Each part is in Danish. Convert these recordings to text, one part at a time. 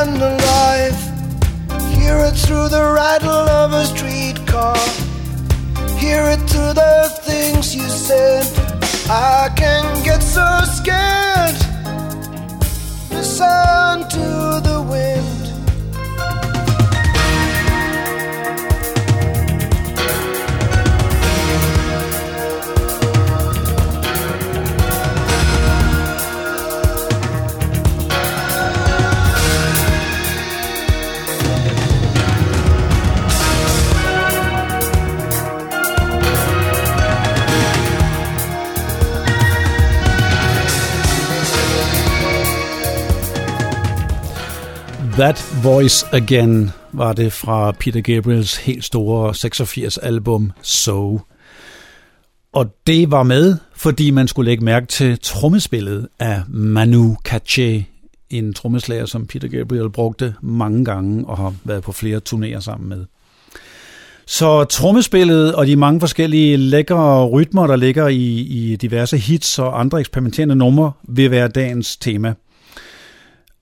and alive. Hear it through the rattle of a streetcar. Hear it through the things you said. I can get so scared. Listen to That Voice Again var det fra Peter Gabriels helt store 86 album So. Og det var med, fordi man skulle lægge mærke til trommespillet af Manu Katché, en trommeslager, som Peter Gabriel brugte mange gange og har været på flere turnéer sammen med. Så trommespillet og de mange forskellige lækre rytmer, der ligger i, i diverse hits og andre eksperimenterende numre, vil være dagens tema.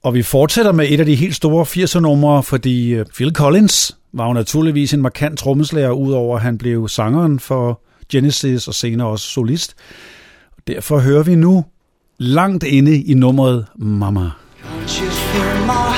Og vi fortsætter med et af de helt store 80'er-numre, fordi øh, Phil Collins var jo naturligvis en markant trommeslager, udover at han blev sangeren for Genesis og senere også solist. Derfor hører vi nu langt inde i nummeret Mama. Don't you feel my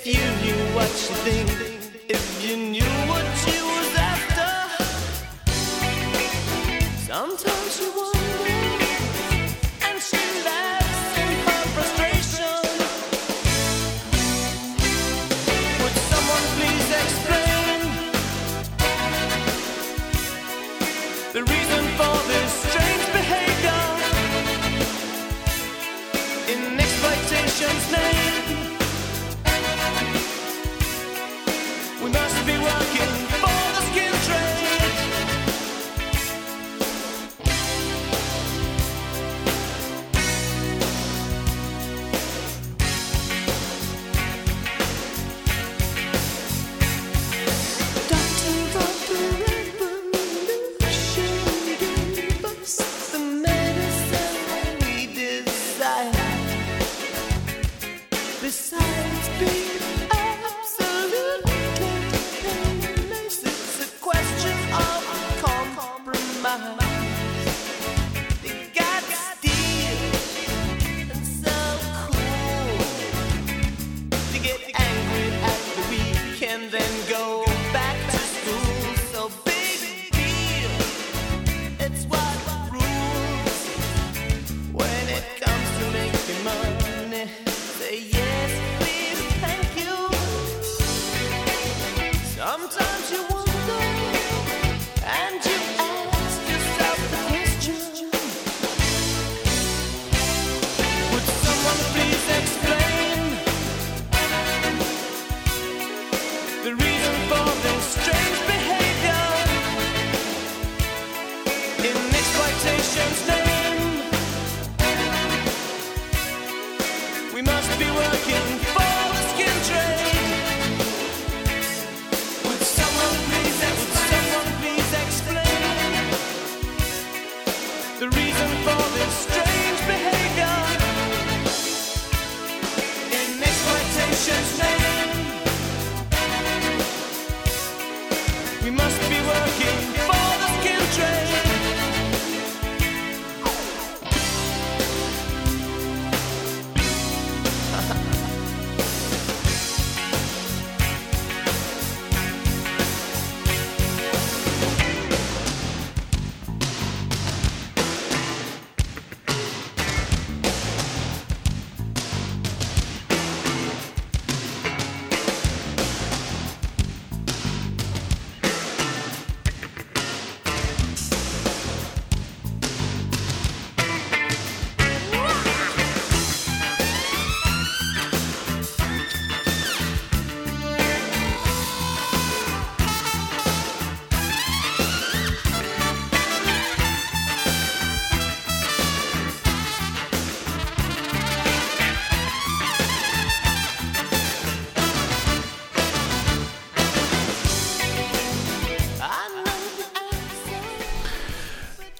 If you knew what you think, if you knew.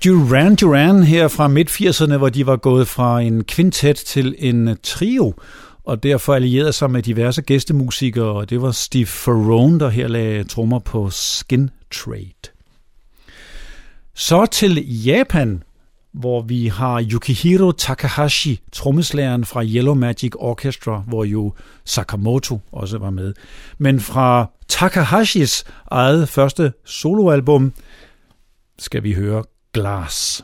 Duran Duran her fra midt-80'erne, hvor de var gået fra en kvintet til en trio, og derfor allierede sig med diverse gæstemusikere, og det var Steve Ferrone, der her lagde trommer på Skin Trade. Så til Japan, hvor vi har Yukihiro Takahashi, trommeslageren fra Yellow Magic Orchestra, hvor jo Sakamoto også var med. Men fra Takahashis eget første soloalbum skal vi høre glass.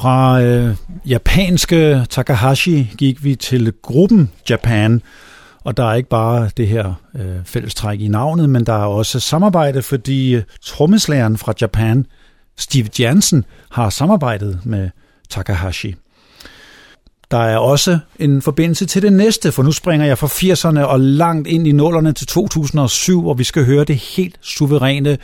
Fra øh, japanske Takahashi gik vi til gruppen Japan, og der er ikke bare det her øh, fællestræk i navnet, men der er også samarbejde, fordi øh, trommeslæren fra Japan, Steve Jansen, har samarbejdet med Takahashi. Der er også en forbindelse til det næste, for nu springer jeg fra 80'erne og langt ind i nullerne til 2007, hvor vi skal høre det helt suveræne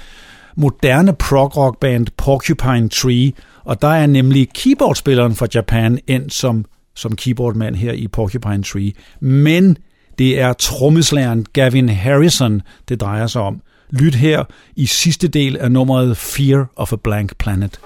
moderne prog-rock band Porcupine Tree, og der er nemlig keyboardspilleren fra Japan ind som, som keyboardmand her i Porcupine Tree. Men det er trommeslæren Gavin Harrison, det drejer sig om. Lyt her i sidste del af nummeret Fear of a Blank Planet.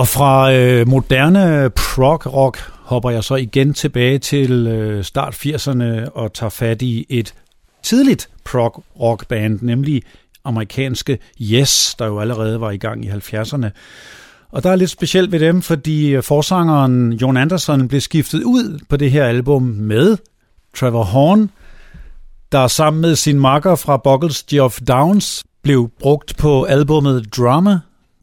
Og fra øh, moderne prog-rock hopper jeg så igen tilbage til øh, start 80'erne og tager fat i et tidligt prog-rock band, nemlig amerikanske Yes, der jo allerede var i gang i 70'erne. Og der er lidt specielt ved dem, fordi øh, forsangeren Jon Anderson blev skiftet ud på det her album med Trevor Horn, der sammen med sin makker fra Buggles Geoff Downs blev brugt på albummet Drama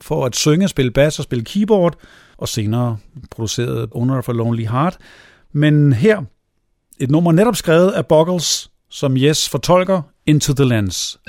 for at synge, spille bass og spille keyboard, og senere produceret Owner of a Lonely Heart. Men her et nummer netop skrevet af Buggles, som Yes fortolker Into the Lens.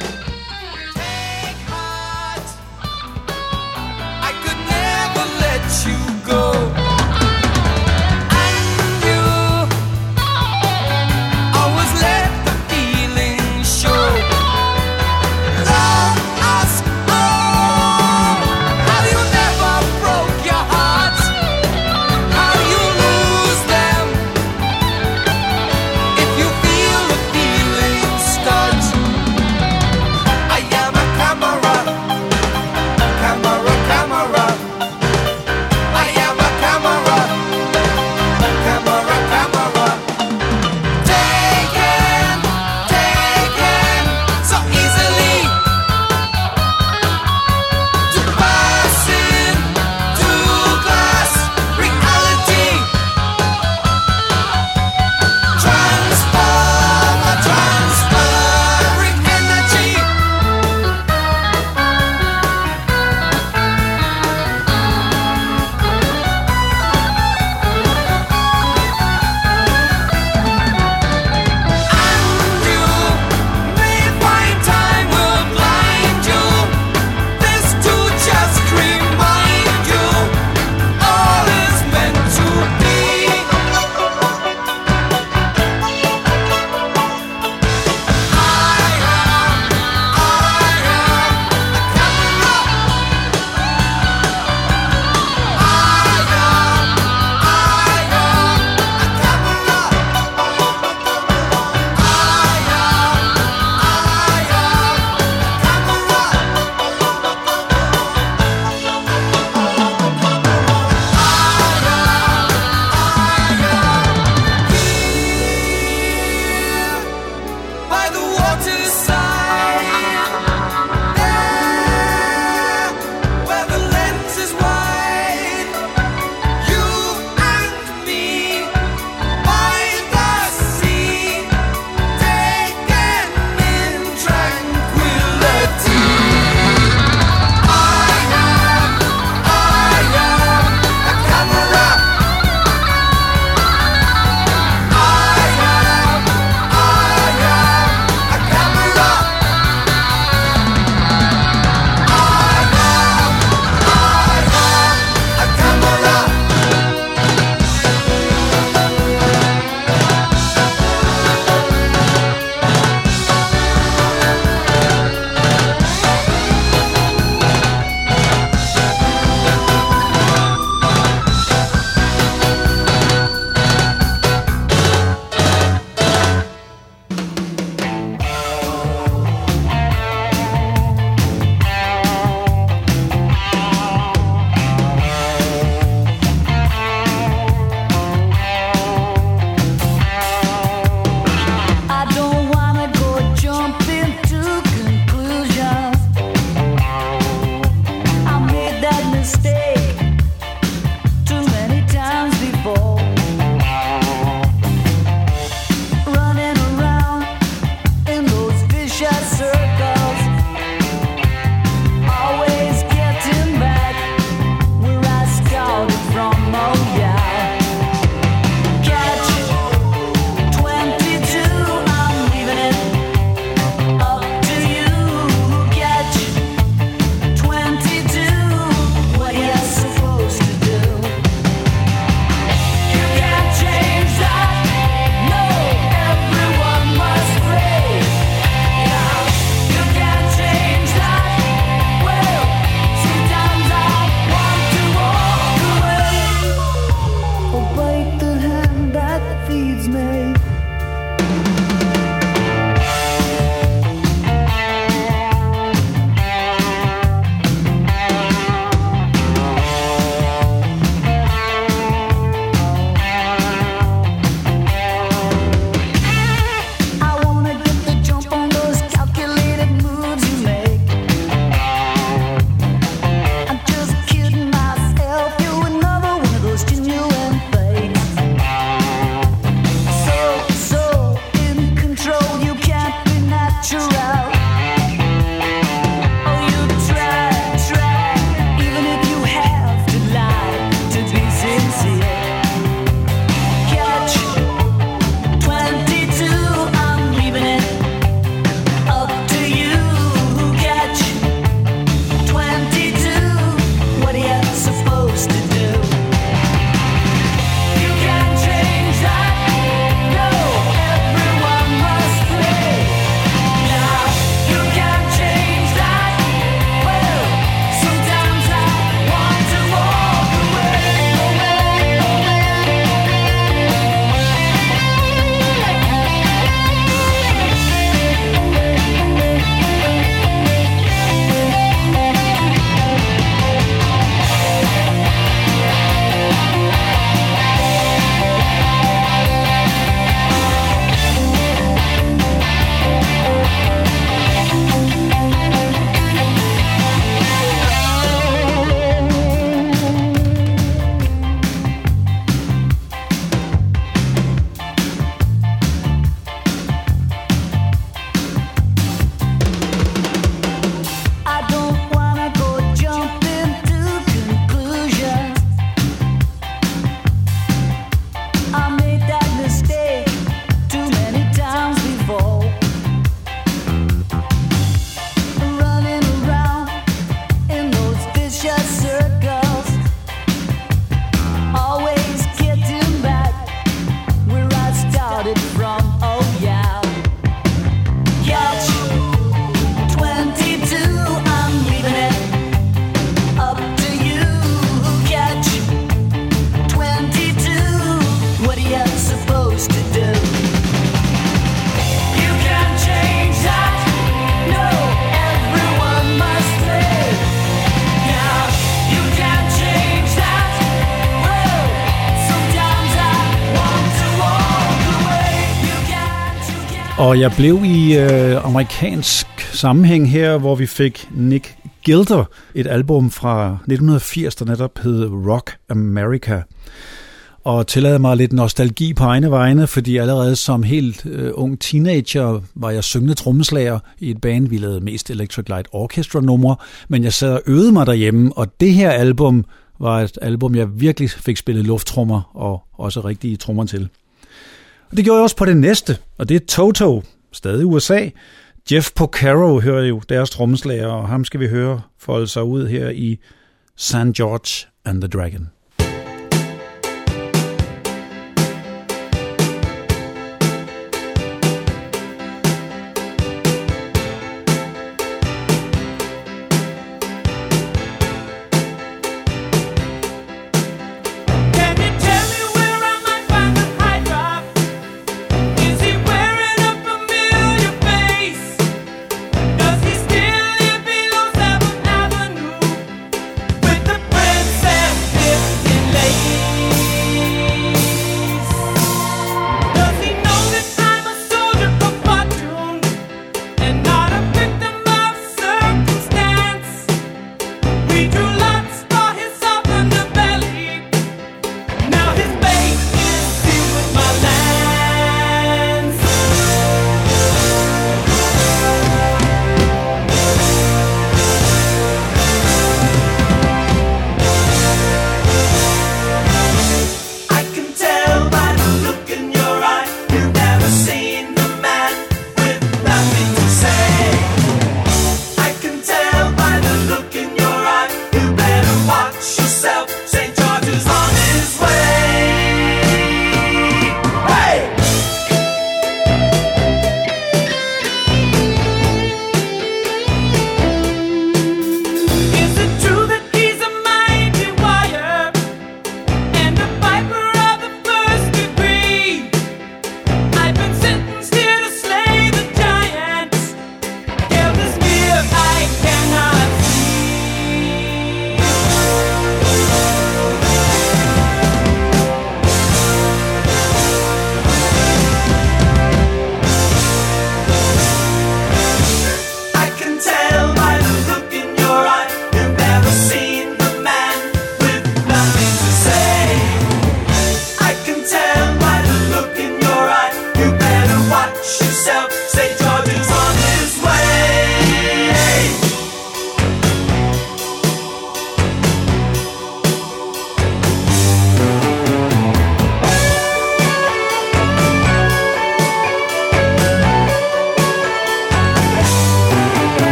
Og jeg blev i øh, amerikansk sammenhæng her, hvor vi fik Nick Gilder, et album fra 1980, der netop hed Rock America. Og tillade mig lidt nostalgi på egne vegne, fordi allerede som helt øh, ung teenager var jeg syngende trommeslager i et band, vi lavede mest Electric Light Orchestra numre, men jeg sad og øvede mig derhjemme, og det her album var et album, jeg virkelig fik spillet lufttrummer og også rigtige trommer til. Og det gjorde jeg også på det næste, og det er Toto, stadig USA. Jeff Porcaro hører jo deres trommeslager, og ham skal vi høre folde sig ud her i San George and the Dragon.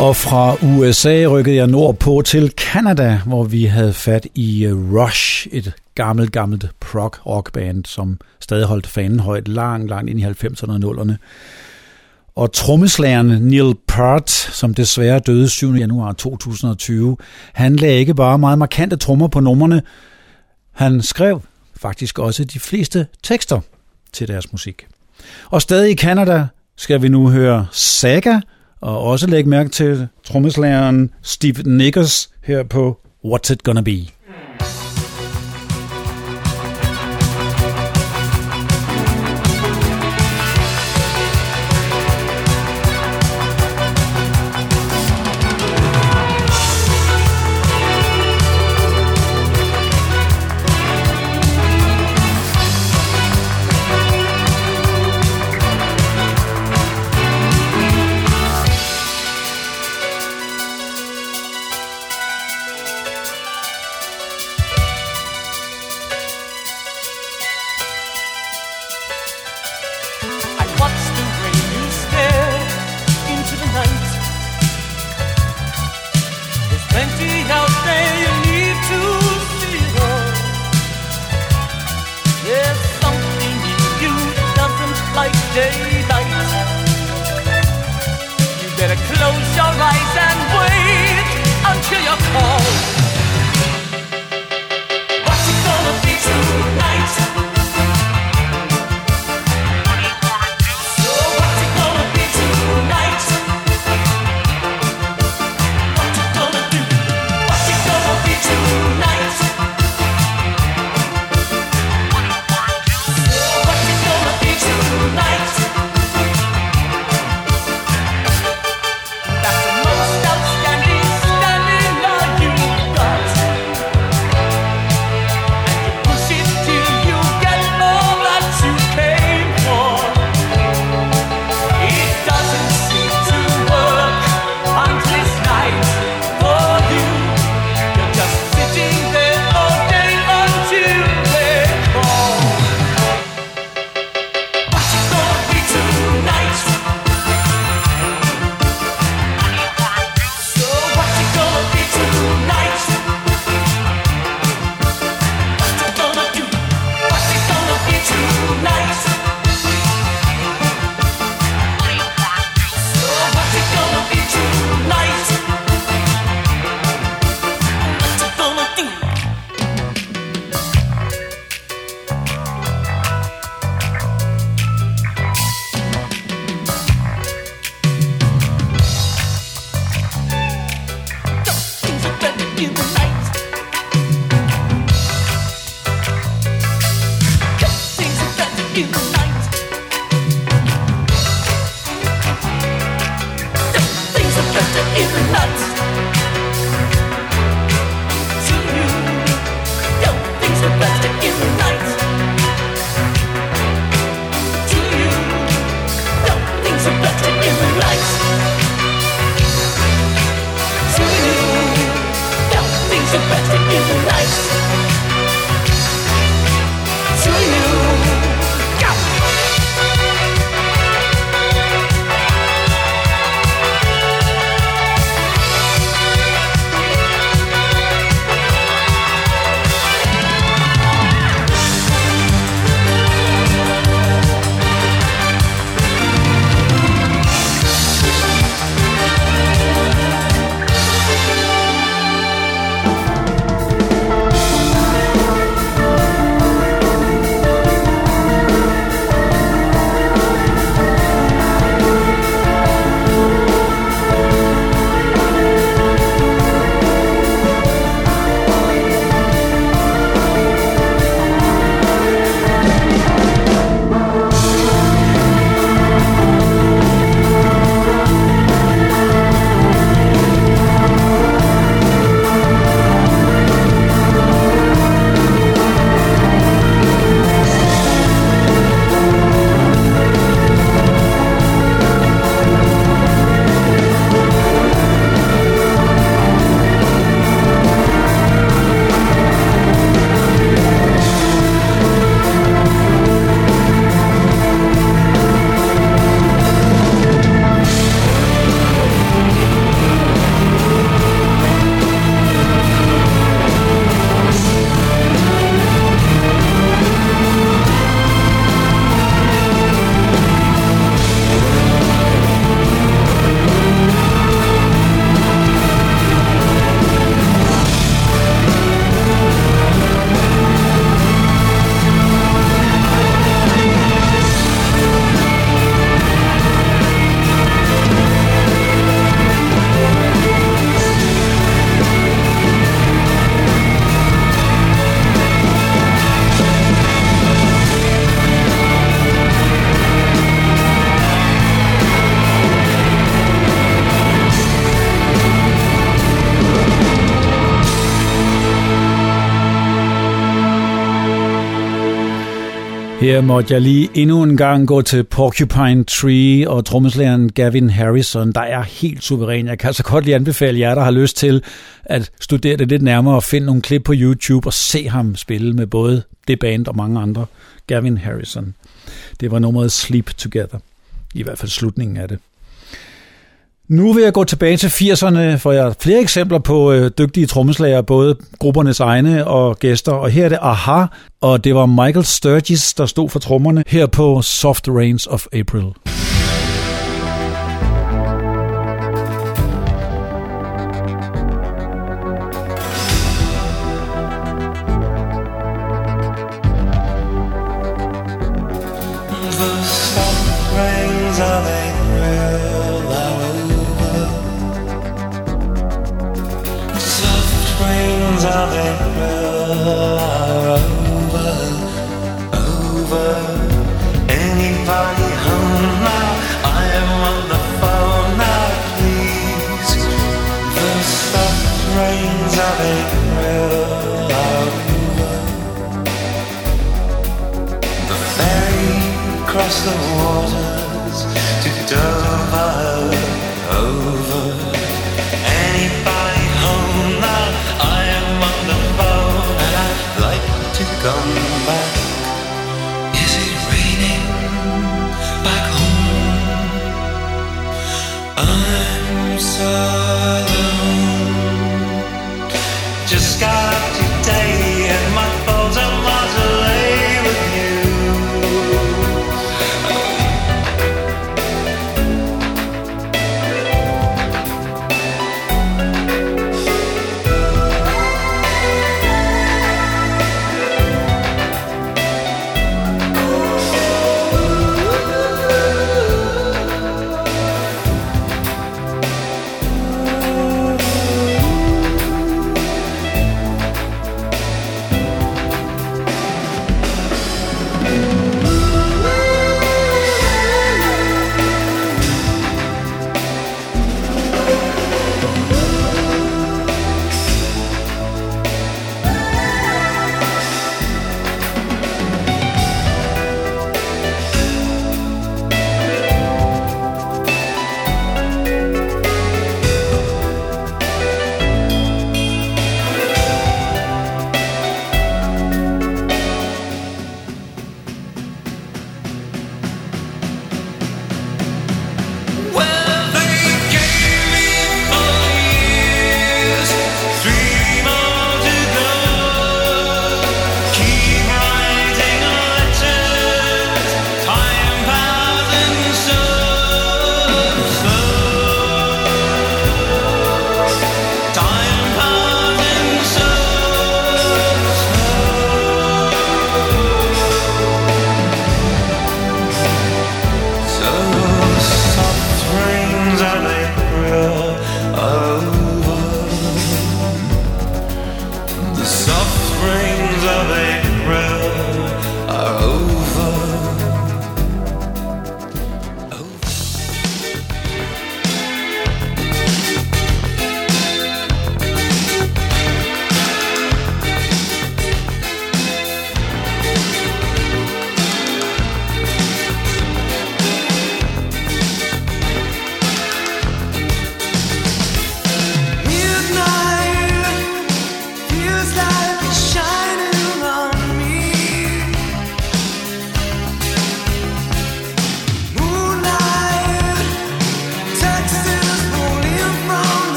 Og fra USA rykkede jeg nordpå til Canada, hvor vi havde fat i øh, Rush, et gammelt, gammelt prog rockband, som stadig holdt fanen højt langt, langt ind i 90'erne og 0'erne. Og trommeslageren Neil Peart, som desværre døde 7. januar 2020, han lagde ikke bare meget markante trommer på numrene, han skrev faktisk også de fleste tekster til deres musik. Og stadig i Canada skal vi nu høre Saga, og også lægge mærke til trommeslageren Steve Nickers her på What's It Gonna Be. Her måtte jeg lige endnu en gang gå til Porcupine Tree og trommeslæren Gavin Harrison, der er helt suveræn. Jeg kan altså godt lige anbefale jer, der har lyst til at studere det lidt nærmere og finde nogle klip på YouTube og se ham spille med både det band og mange andre. Gavin Harrison. Det var nummeret Sleep Together. I hvert fald slutningen af det. Nu vil jeg gå tilbage til 80'erne, for jeg har flere eksempler på øh, dygtige trommeslager, både gruppernes egne og gæster. Og her er det Aha, og det var Michael Sturgis, der stod for trommerne her på Soft Rains of April.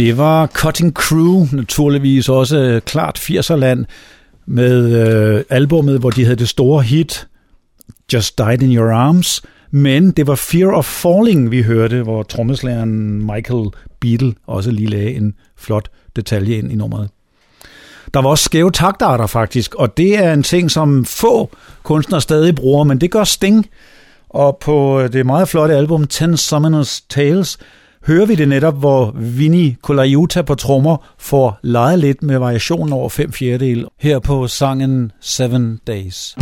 Det var Cutting Crew, naturligvis også øh, klart 80'erland, med øh, albummet, hvor de havde det store hit Just Died in Your Arms, men det var Fear of Falling, vi hørte, hvor trommeslageren Michael Beatle også lige lagde en flot detalje ind i nummeret. Der var også skæve taktarter faktisk, og det er en ting, som få kunstnere stadig bruger, men det gør Sting. Og på øh, det meget flotte album Ten Summoners Tales hører vi det netop, hvor Vinnie Colaiuta på trommer får leget lidt med variationen over fem fjerdedel her på sangen Seven Days.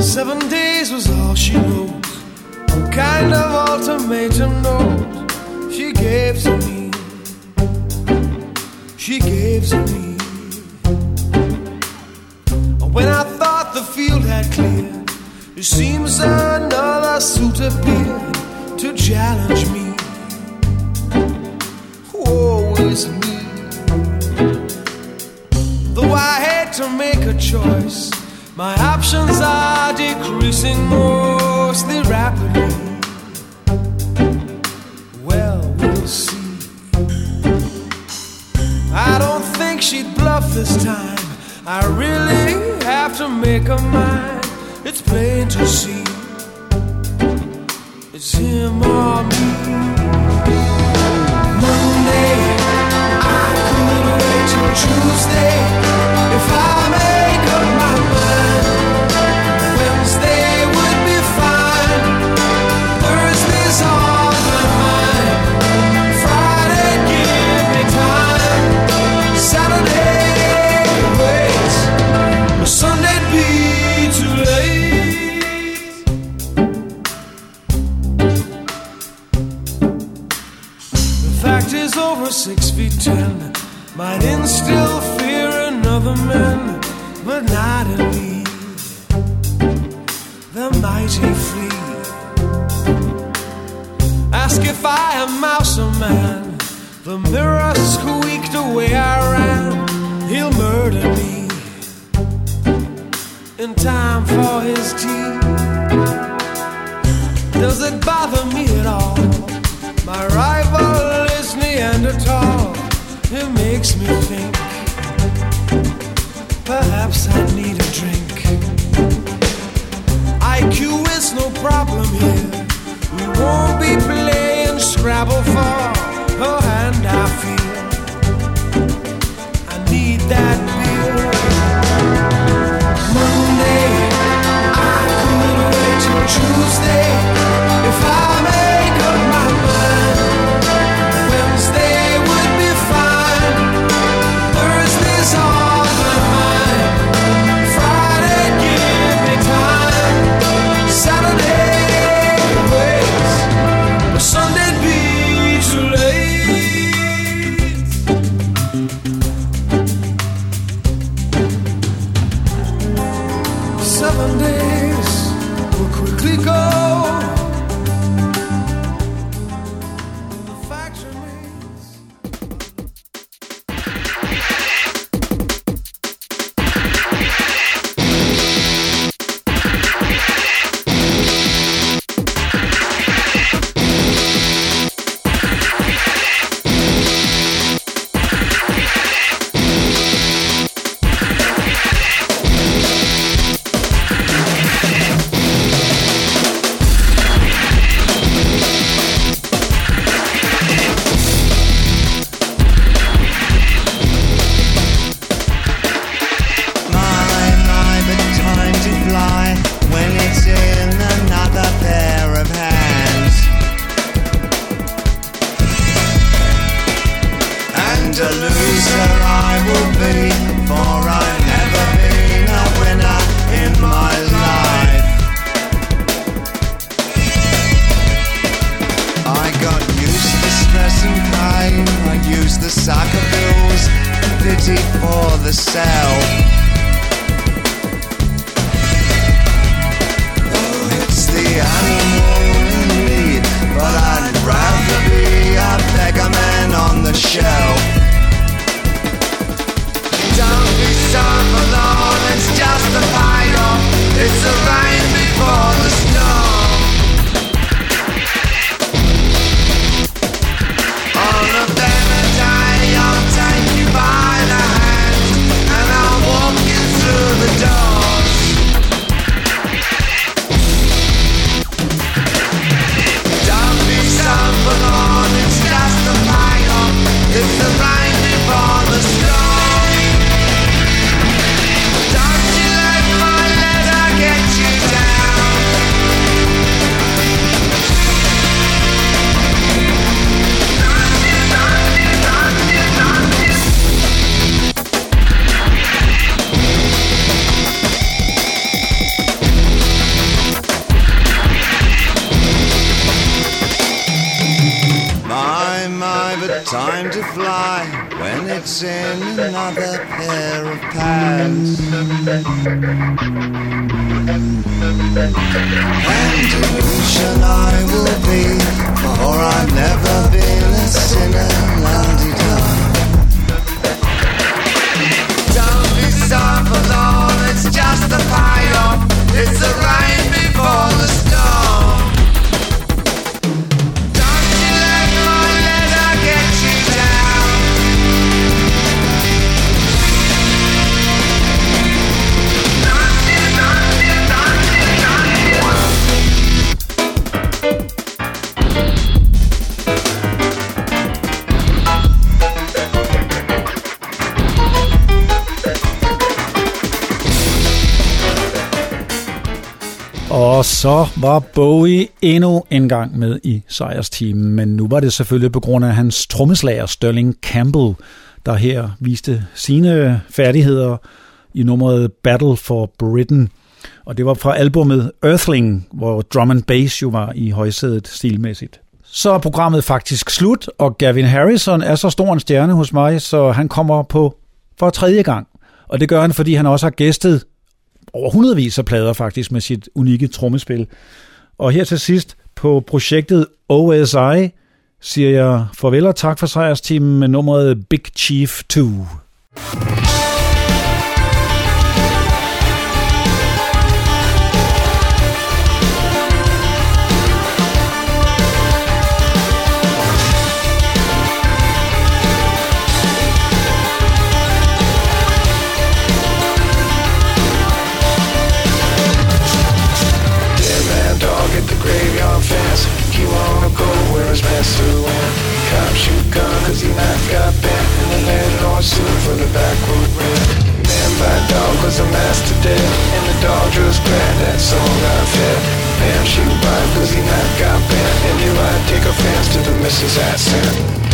Seven days was all she wrote. Kind of ultimatum note she gave to me. She gave to me. When I thought the field had cleared, it seems another suit appeared to challenge me. Is me. Though I had to make a choice. My options are decreasing mostly rapidly. Well, we'll see. Think she'd bluff this time. I really have to make a mind. It's plain to see. It's him or me. Monday, I could wait till Tuesday ten might instill fear in other men, but not in me. The mighty flee. Ask if I am mouse or man. The mirror squeaked away I ran. He'll murder me in time for his tea. Does it bother me at all? My rival is Neanderthal. It makes me think. Perhaps I need a drink. IQ is no problem here. We won't be playing Scrabble for hand I feel. I need that beer. Monday, I could wait till Tuesday another pair of pants. And delusion I will be, for I've never been a sinner. Don't be so forlorn, it's just a fire. It's the rain before the storm. Så var Bowie endnu en gang med i sejrsteamen, men nu var det selvfølgelig på grund af hans trommeslager Sterling Campbell, der her viste sine færdigheder i nummeret Battle for Britain. Og det var fra albumet Earthling, hvor drum and bass jo var i højsædet stilmæssigt. Så er programmet faktisk slut, og Gavin Harrison er så stor en stjerne hos mig, så han kommer på for tredje gang. Og det gør han, fordi han også har gæstet over hundredvis af plader faktisk med sit unikke trommespil. Og her til sidst på projektet OSI siger jeg farvel og tak for sejrsteamen med nummeret Big Chief 2. Where his master went. Cop shoot gun cause he knife got bent. And the landlord sued for the back road rent. Man by dog cause the master dead. And the dog just glad that soul got fed. Man shoot by cause he knife got bent. And you I take offense to the missus I sent.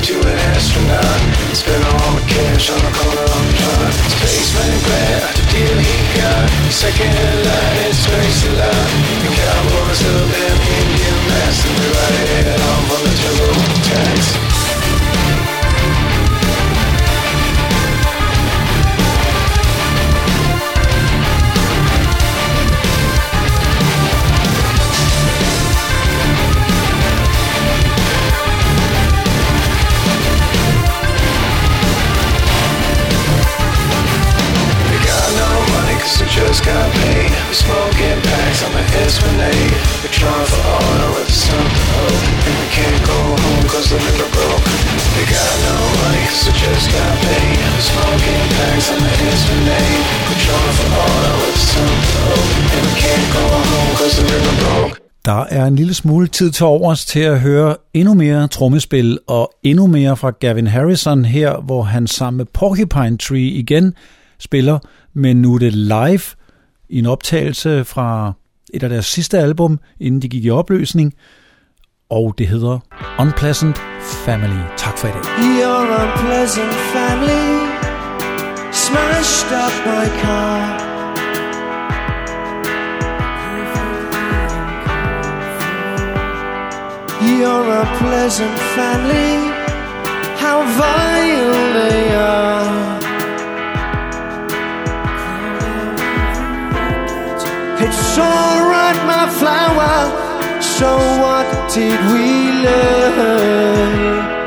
To it. Er en lille smule tid til overs til at høre endnu mere trommespil og endnu mere fra Gavin Harrison her, hvor han sammen med Porcupine Tree igen spiller, men nu er det live i en optagelse fra et af deres sidste album, inden de gik i opløsning, og det hedder Unpleasant Family. Tak for i dag. Your unpleasant family smashed up my car. You're a pleasant family. How vile they are. It's alright, my flower. So what did we learn?